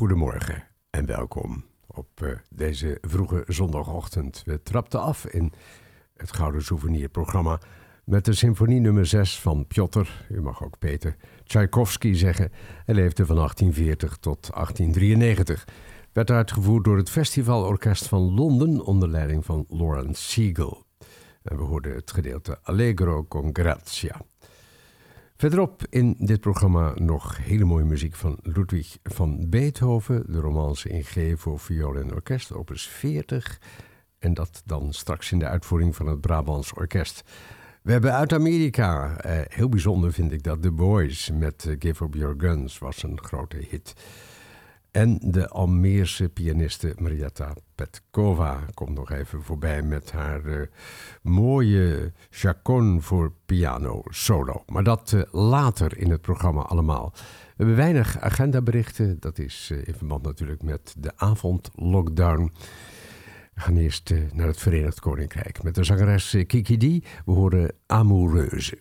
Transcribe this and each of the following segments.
goedemorgen en welkom op uh, deze vroege zondagochtend. We trapten af in het Gouden Souvenir-programma met de symfonie nummer 6 van Piotr, u mag ook Peter, Tchaikovsky zeggen. Hij leefde van 1840 tot 1893. Werd uitgevoerd door het Festivalorkest van Londen onder leiding van Lawrence Siegel. En we hoorden het gedeelte Allegro con Grazia. Verderop in dit programma nog hele mooie muziek van Ludwig van Beethoven, de romance in G voor viool en orkest, opus 40. En dat dan straks in de uitvoering van het Brabants Orkest. We hebben uit Amerika, eh, heel bijzonder vind ik dat, The Boys met eh, Give Up Your Guns was een grote hit. En de Almeerse pianiste Marietta Petkova komt nog even voorbij met haar uh, mooie chacon voor piano solo. Maar dat uh, later in het programma allemaal. We hebben weinig agendaberichten. Dat is uh, in verband natuurlijk met de avondlockdown. We gaan eerst naar het Verenigd Koninkrijk met de zangeres Kiki D. We horen Amoureuse.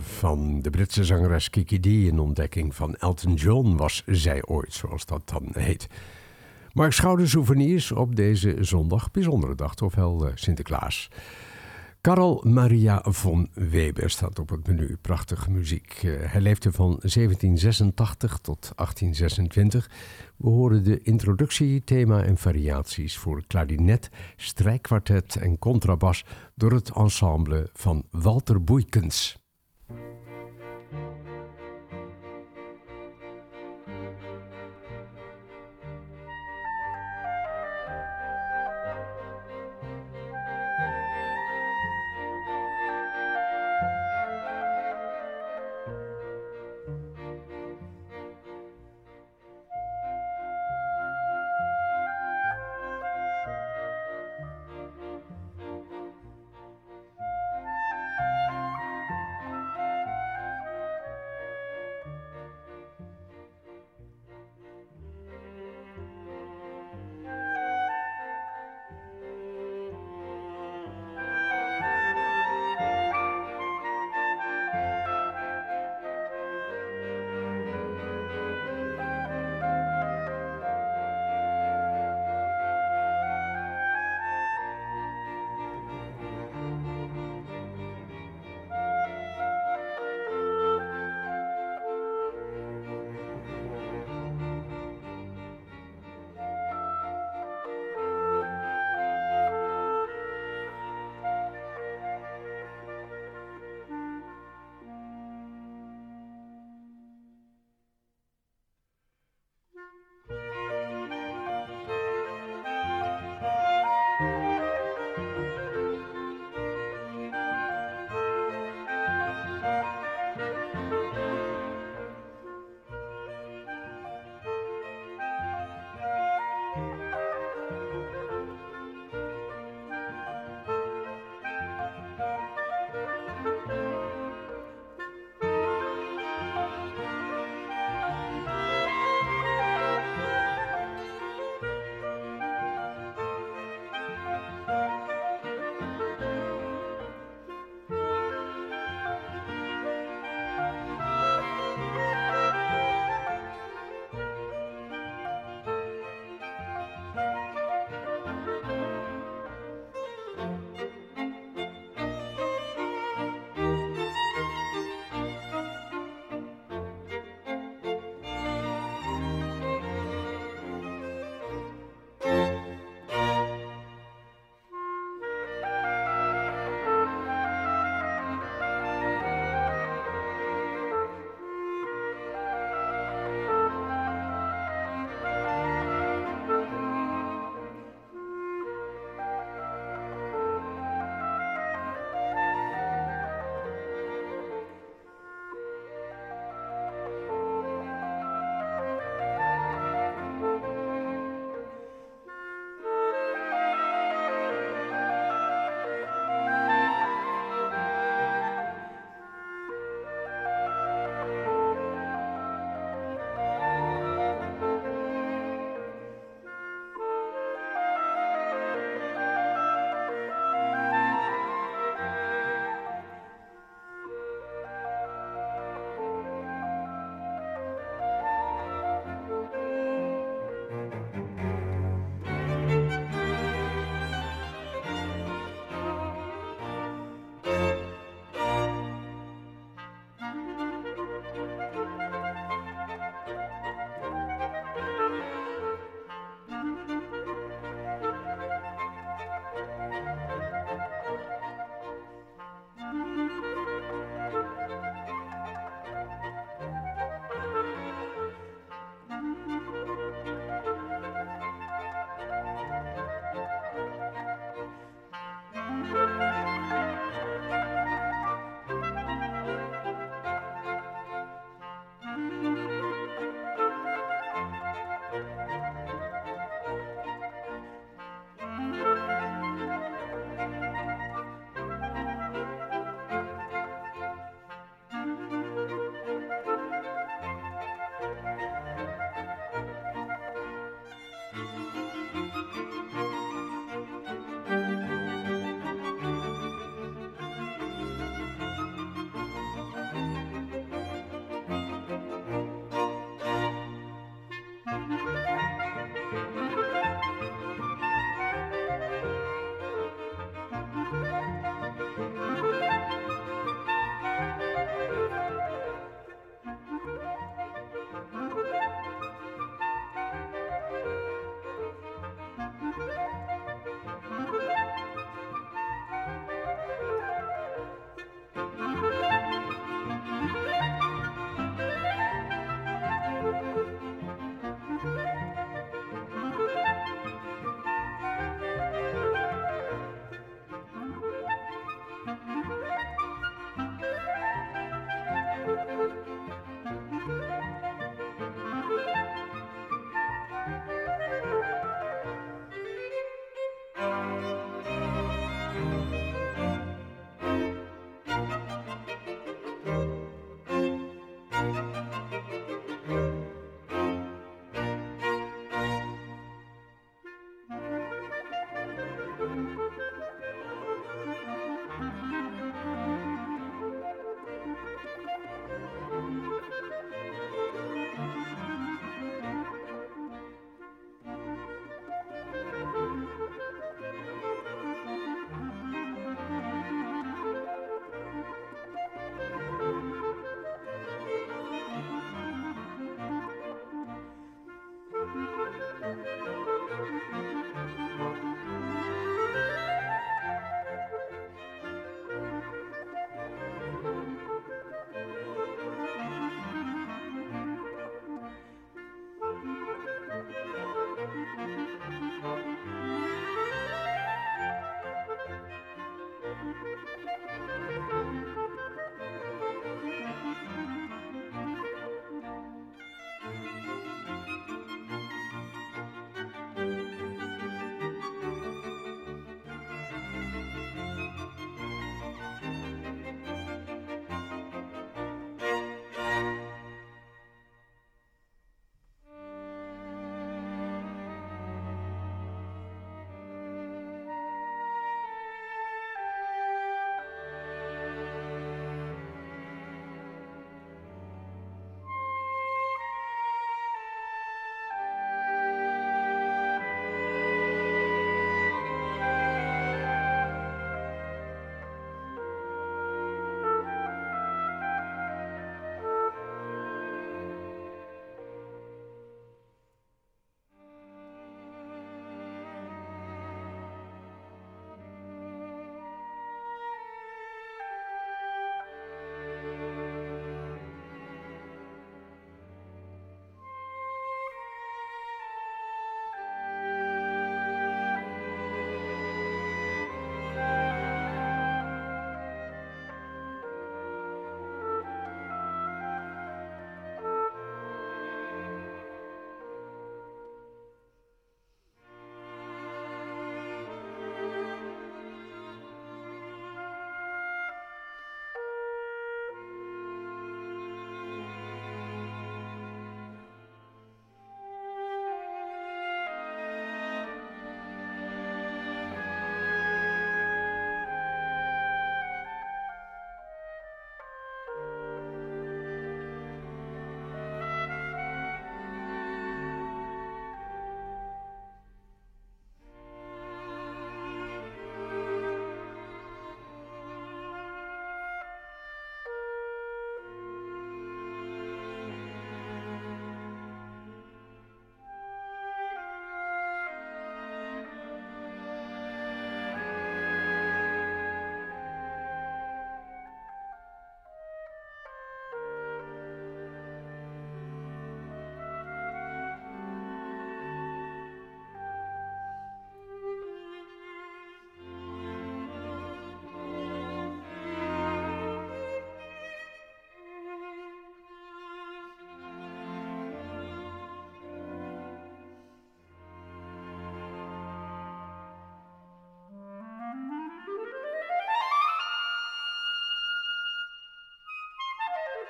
Van de Britse zangeres Kiki D. Een ontdekking van Elton John was zij ooit, zoals dat dan heet. Mark Schouder souvenirs op deze zondag, bijzondere dag, toch wel uh, Sinterklaas. Karel Maria von Weber staat op het menu. Prachtige muziek. Uh, hij leefde van 1786 tot 1826. We horen de introductie, thema en variaties voor klarinet, strijkkwartet en contrabas door het ensemble van Walter Boeikens.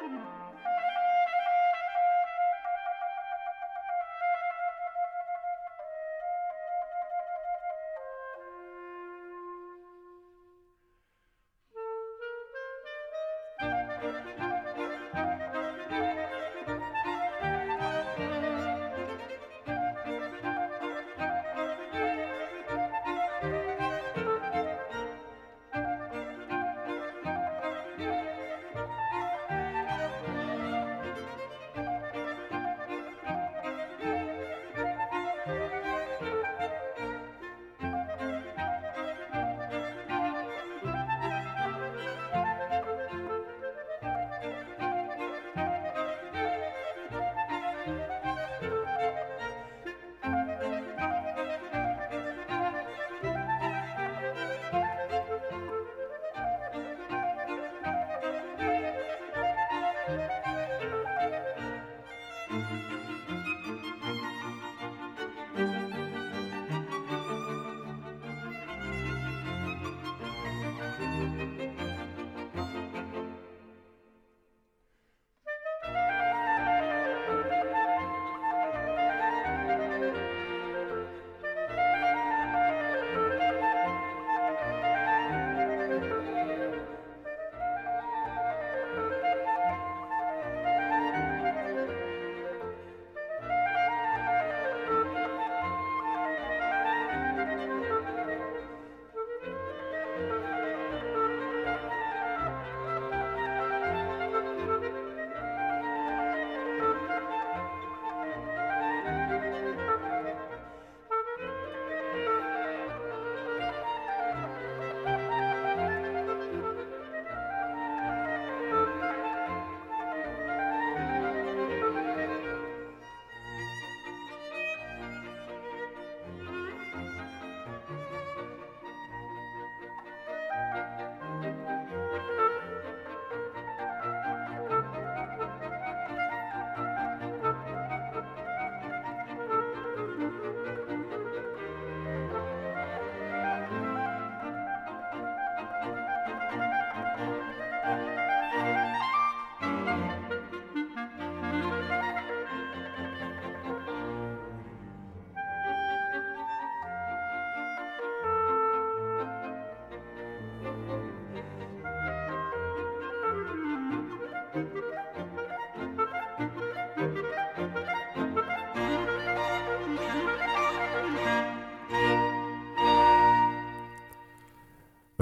Good night.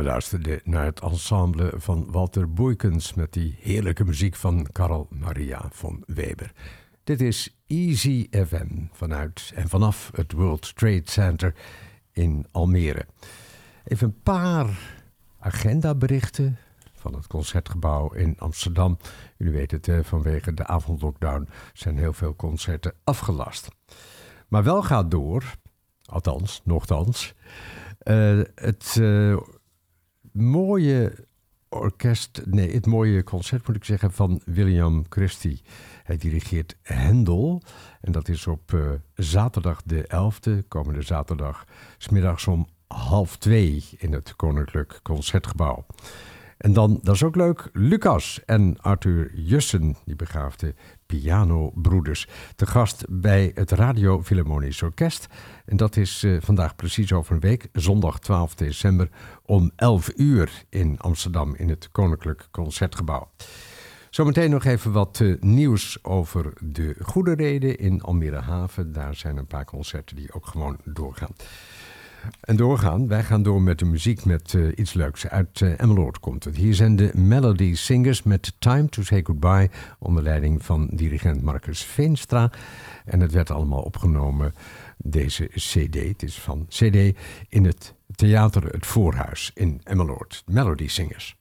We luisterden naar het ensemble van Walter Boeikens met die heerlijke muziek van Karel Maria von Weber. Dit is Easy FM vanuit en vanaf het World Trade Center in Almere. Even een paar agendaberichten van het Concertgebouw in Amsterdam. Jullie weten het, vanwege de avondlockdown zijn heel veel concerten afgelast. Maar wel gaat door, althans, nogthans, uh, het uh, mooie orkest, nee, het mooie concert moet ik zeggen van William Christie. Hij dirigeert Hendel en dat is op uh, zaterdag de 11e, komende zaterdag, smiddags om half twee in het Koninklijk Concertgebouw. En dan, dat is ook leuk, Lucas en Arthur Jussen, die begaafde pianobroeders. Te gast bij het Radio Philharmonisch Orkest. En dat is uh, vandaag precies over een week, zondag 12 december om 11 uur in Amsterdam in het Koninklijk Concertgebouw. Zometeen nog even wat uh, nieuws over de Goede Reden in Almere Haven. Daar zijn een paar concerten die ook gewoon doorgaan. En doorgaan, wij gaan door met de muziek met uh, iets leuks. Uit uh, Emmeloord komt het. Hier zijn de Melody Singers met Time to Say Goodbye... onder leiding van dirigent Marcus Veenstra. En het werd allemaal opgenomen, deze cd. Het is van cd in het theater Het Voorhuis in Emmeloord. Melody Singers.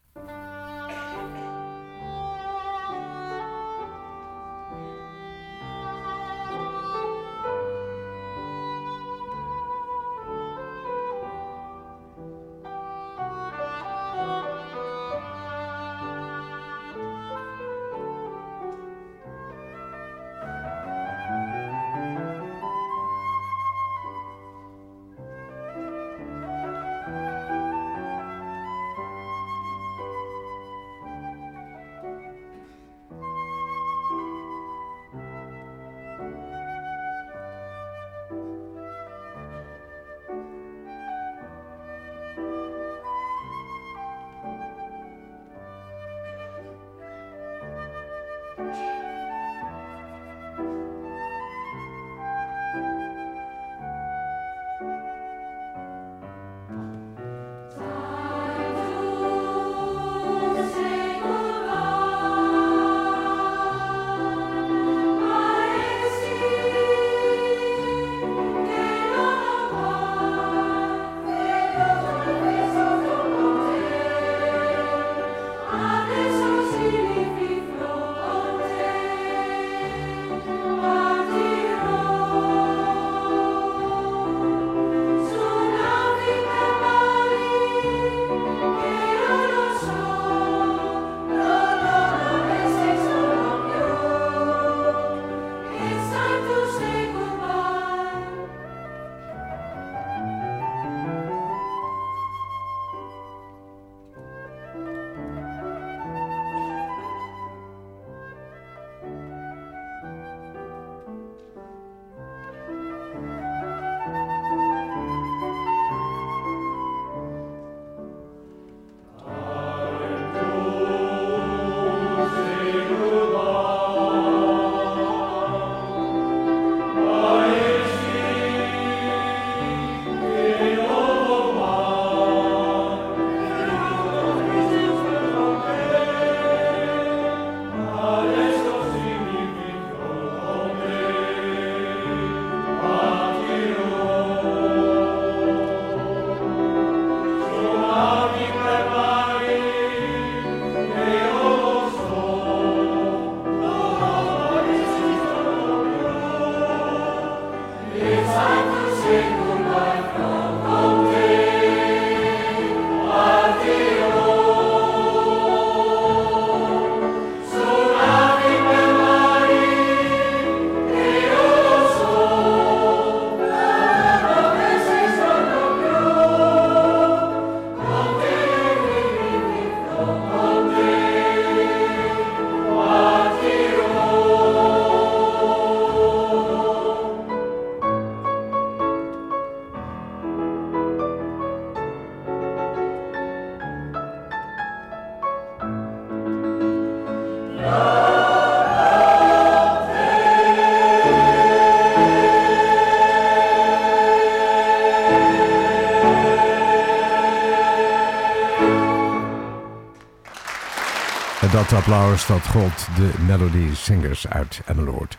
Dat applaus dat gold de Melody Singers uit Emmeloord.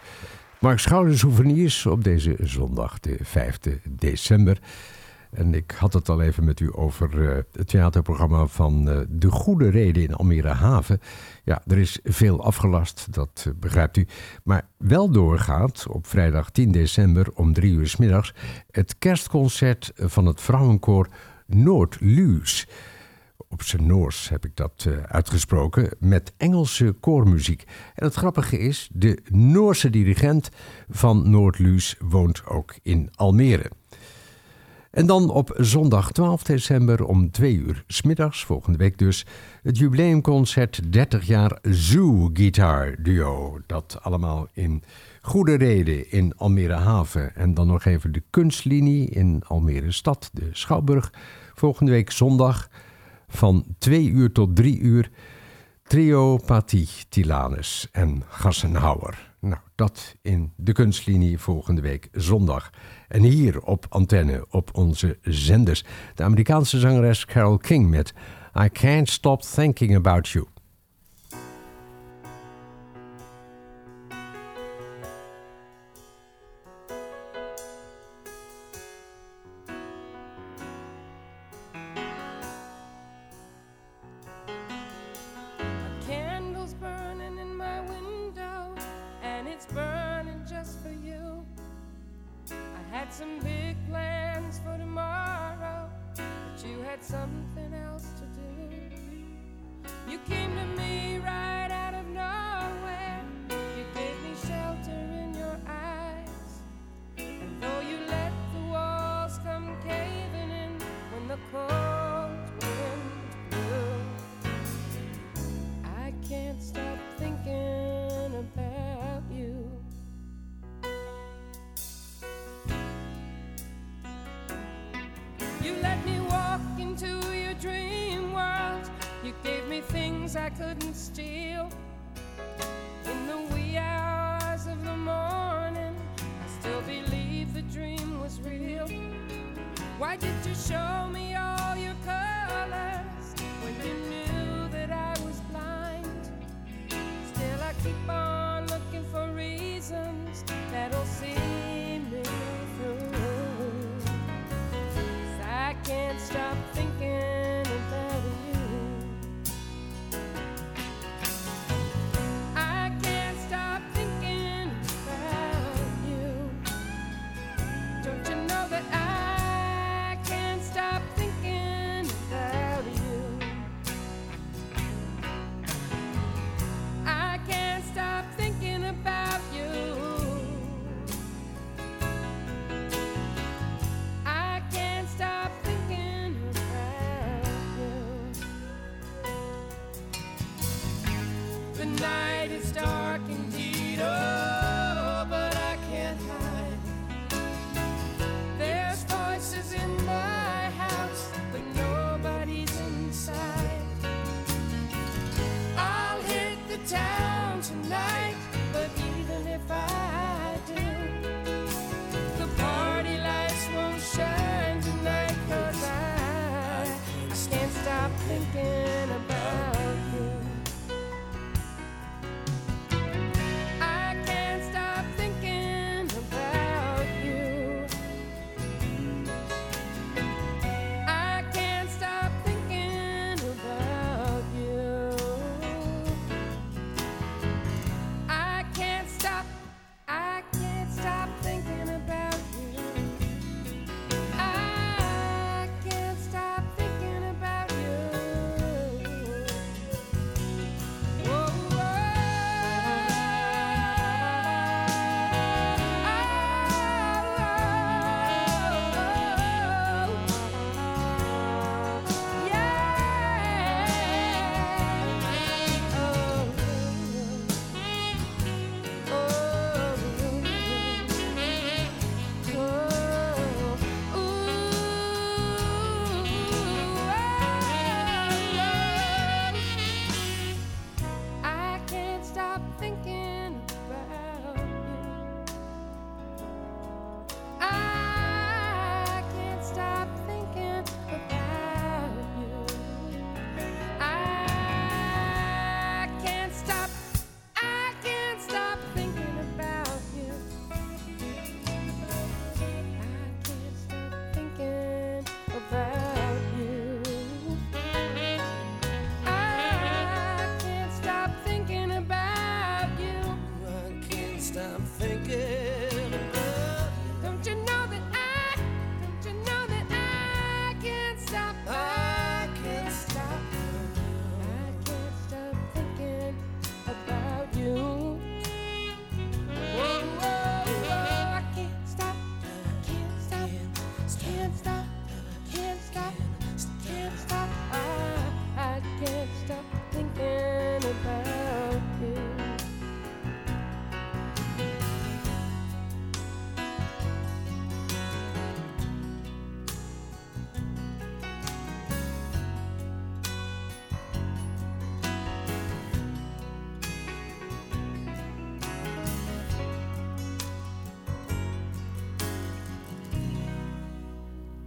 Mark Schouder Souvenirs op deze zondag, de 5 december. En ik had het al even met u over eh, het theaterprogramma van eh, De Goede Reden in Almere Haven. Ja, er is veel afgelast, dat eh, begrijpt u. Maar wel doorgaat op vrijdag 10 december om drie uur s middags het kerstconcert van het vrouwenkoor Noordluus. Op zijn Noors heb ik dat eh, uitgesproken, met Engelse koormuziek. En het grappige is, de Noorse dirigent van Noordluus woont ook in Almere. En dan op zondag 12 december om 2 uur smiddags, volgende week dus, het jubileumconcert 30 jaar Zoo Guitar Duo. Dat allemaal in goede reden in Almere Haven. En dan nog even de kunstlinie in Almere Stad, de Schouwburg. Volgende week zondag van 2 uur tot 3 uur. Trio Pati Tilanus en Gassenhauer. Nou, dat in de kunstlinie volgende week zondag. En hier op antenne op onze zenders. De Amerikaanse zangeres Carole King met I Can't Stop Thinking About You.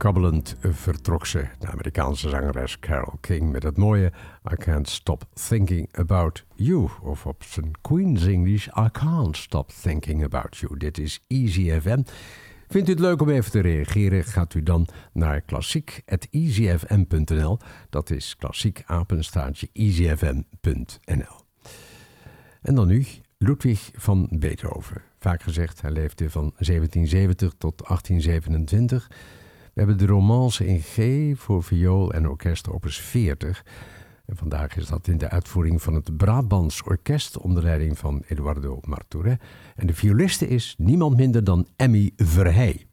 Kabbelend vertrok ze, de Amerikaanse zangeres Carole King, met het mooie I Can't Stop Thinking About You. Of op zijn Queen's English, I Can't Stop Thinking About You. Dit is Easy FM. Vindt u het leuk om even te reageren? Gaat u dan naar klassiek.easyfm.nl. Dat is klassiek easyfm.nl. En dan nu Ludwig van Beethoven. Vaak gezegd, hij leefde van 1770 tot 1827. We hebben de romance in G voor viool en orkest opus 40. En vandaag is dat in de uitvoering van het Brabants Orkest onder leiding van Eduardo Marturet. En de violiste is niemand minder dan Emmy Verheij.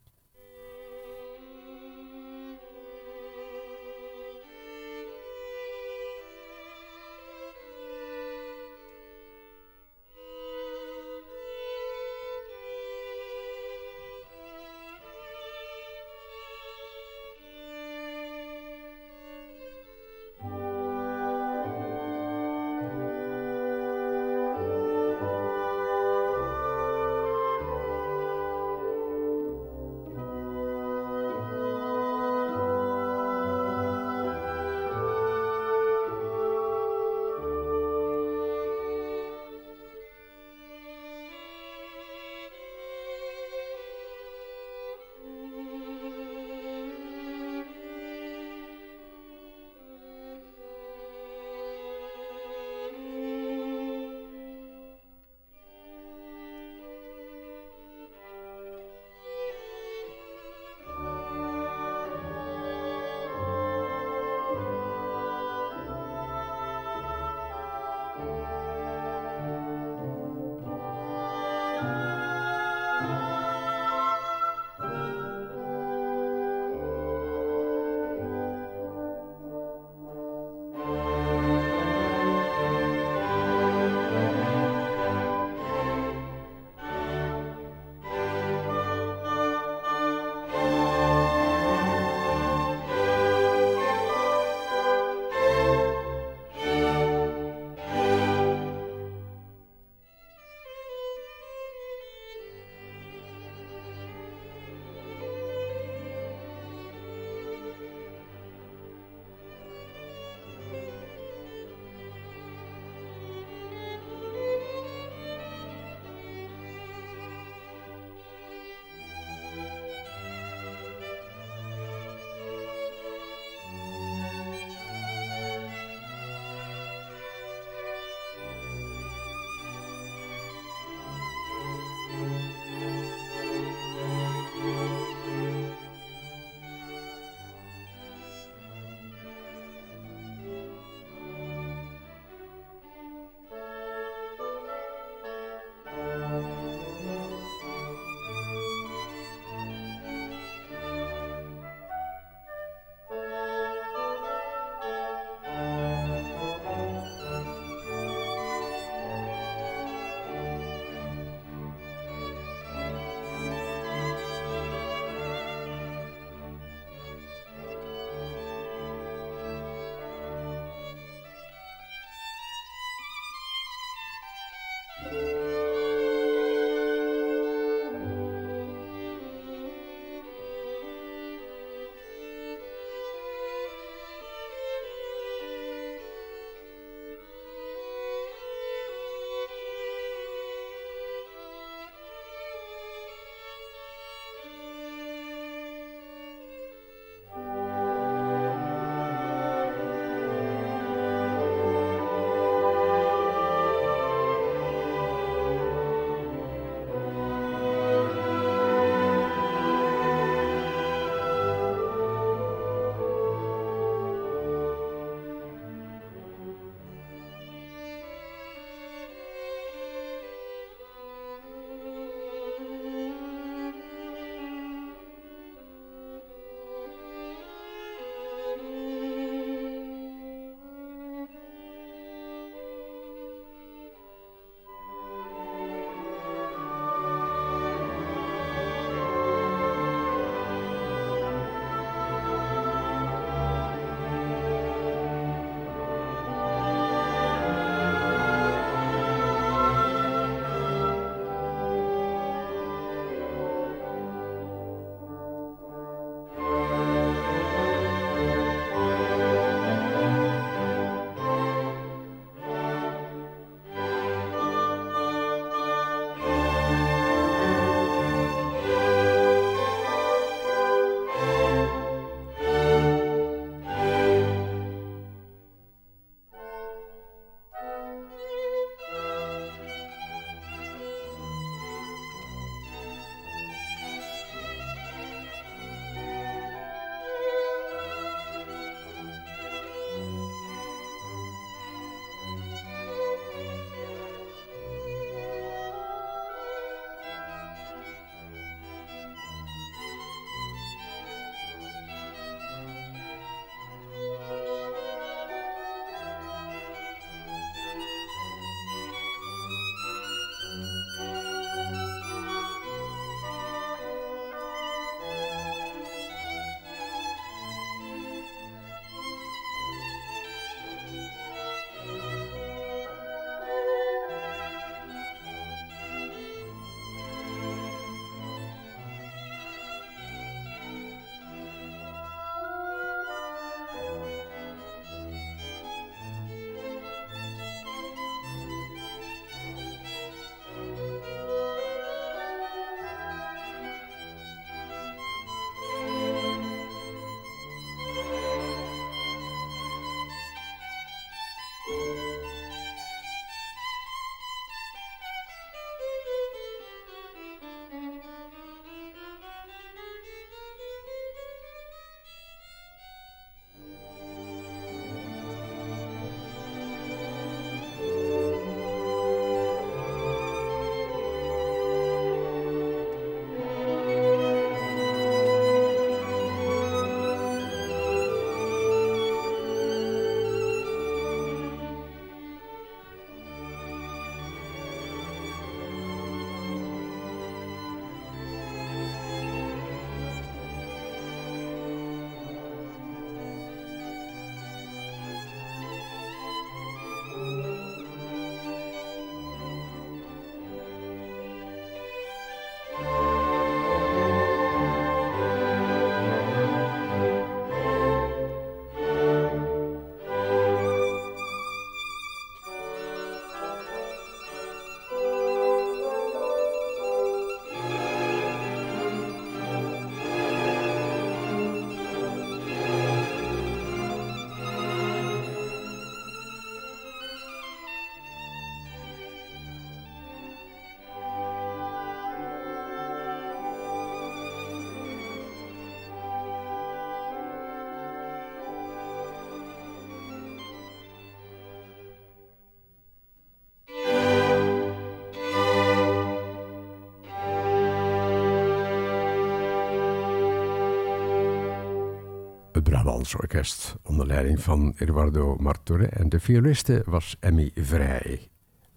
Brabants Orkest onder leiding van Eduardo Martore en de violiste was Emmy Vrij.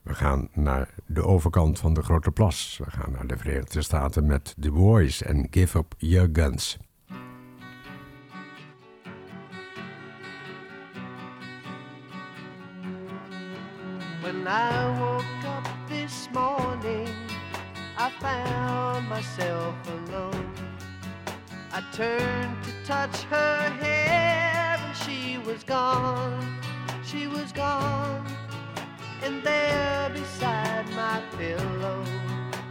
We gaan naar de overkant van de Grote Plas. We gaan naar de Verenigde Staten met The Boys en Give Up Your Guns. When I woke up this morning, I found myself alone. I turned to touch her hair, and she was gone. She was gone. And there beside my pillow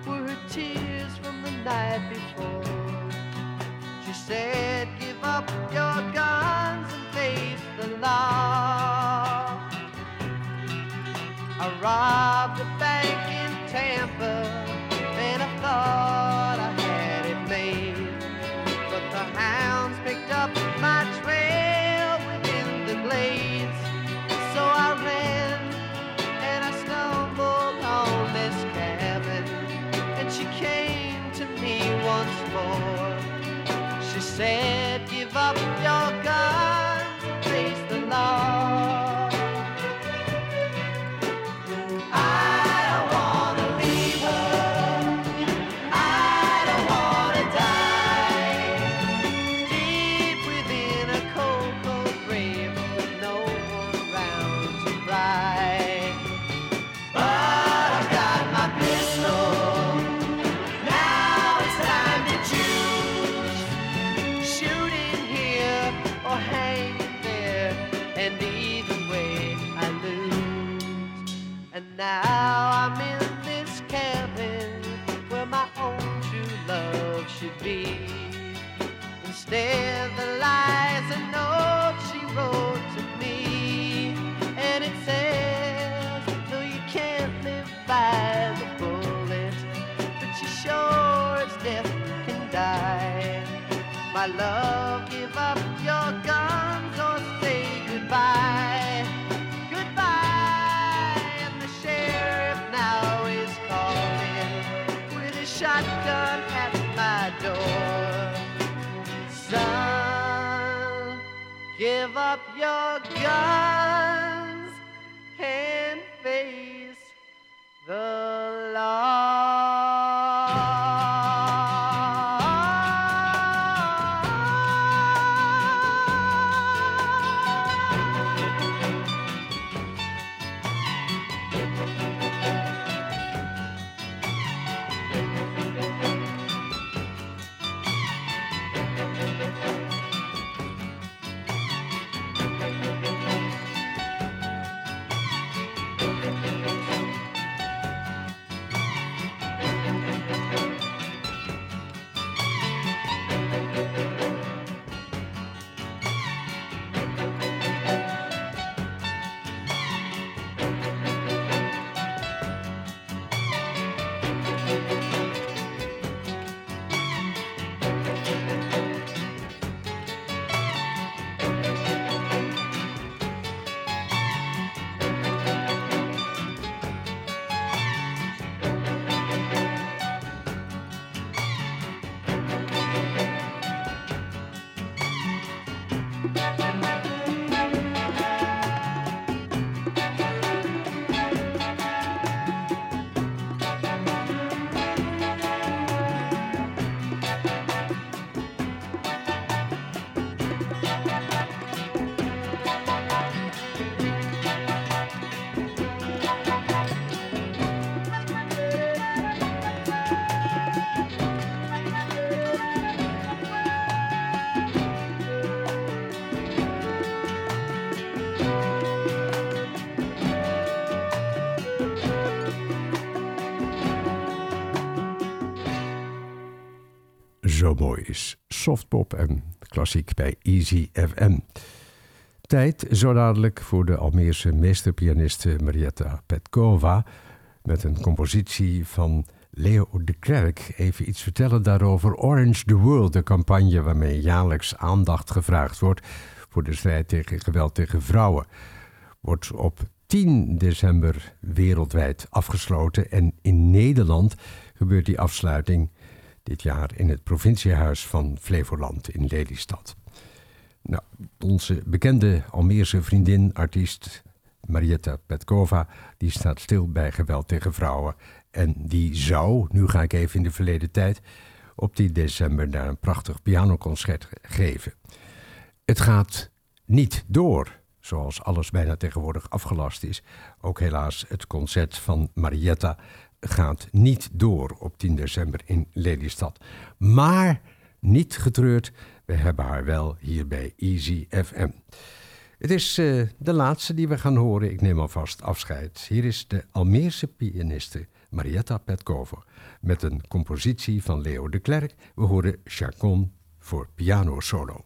were her tears from the night before. She said, Give up your guns and face the law. I robbed a bank in Tampa, say My love, Mooi is softpop en klassiek bij Easy FM. Tijd zo dadelijk voor de Almeerse meesterpianiste Marietta Petkova met een compositie van Leo de Klerk. Even iets vertellen daarover. Orange the World, de campagne waarmee jaarlijks aandacht gevraagd wordt voor de strijd tegen geweld tegen vrouwen, wordt op 10 december wereldwijd afgesloten. En in Nederland gebeurt die afsluiting dit jaar in het provinciehuis van Flevoland in Lelystad. Nou, onze bekende Almeerse vriendin, artiest Marietta Petkova, die staat stil bij geweld tegen vrouwen. En die zou, nu ga ik even in de verleden tijd, op 10 december daar een prachtig pianoconcert geven. Het gaat niet door, zoals alles bijna tegenwoordig afgelast is. Ook helaas het concert van Marietta gaat niet door op 10 december in Lelystad. Maar niet getreurd, we hebben haar wel hier bij Easy FM. Het is uh, de laatste die we gaan horen. Ik neem alvast afscheid. Hier is de Almeerse pianiste Marietta Petkova met een compositie van Leo de Klerk. We horen Chacon voor piano solo.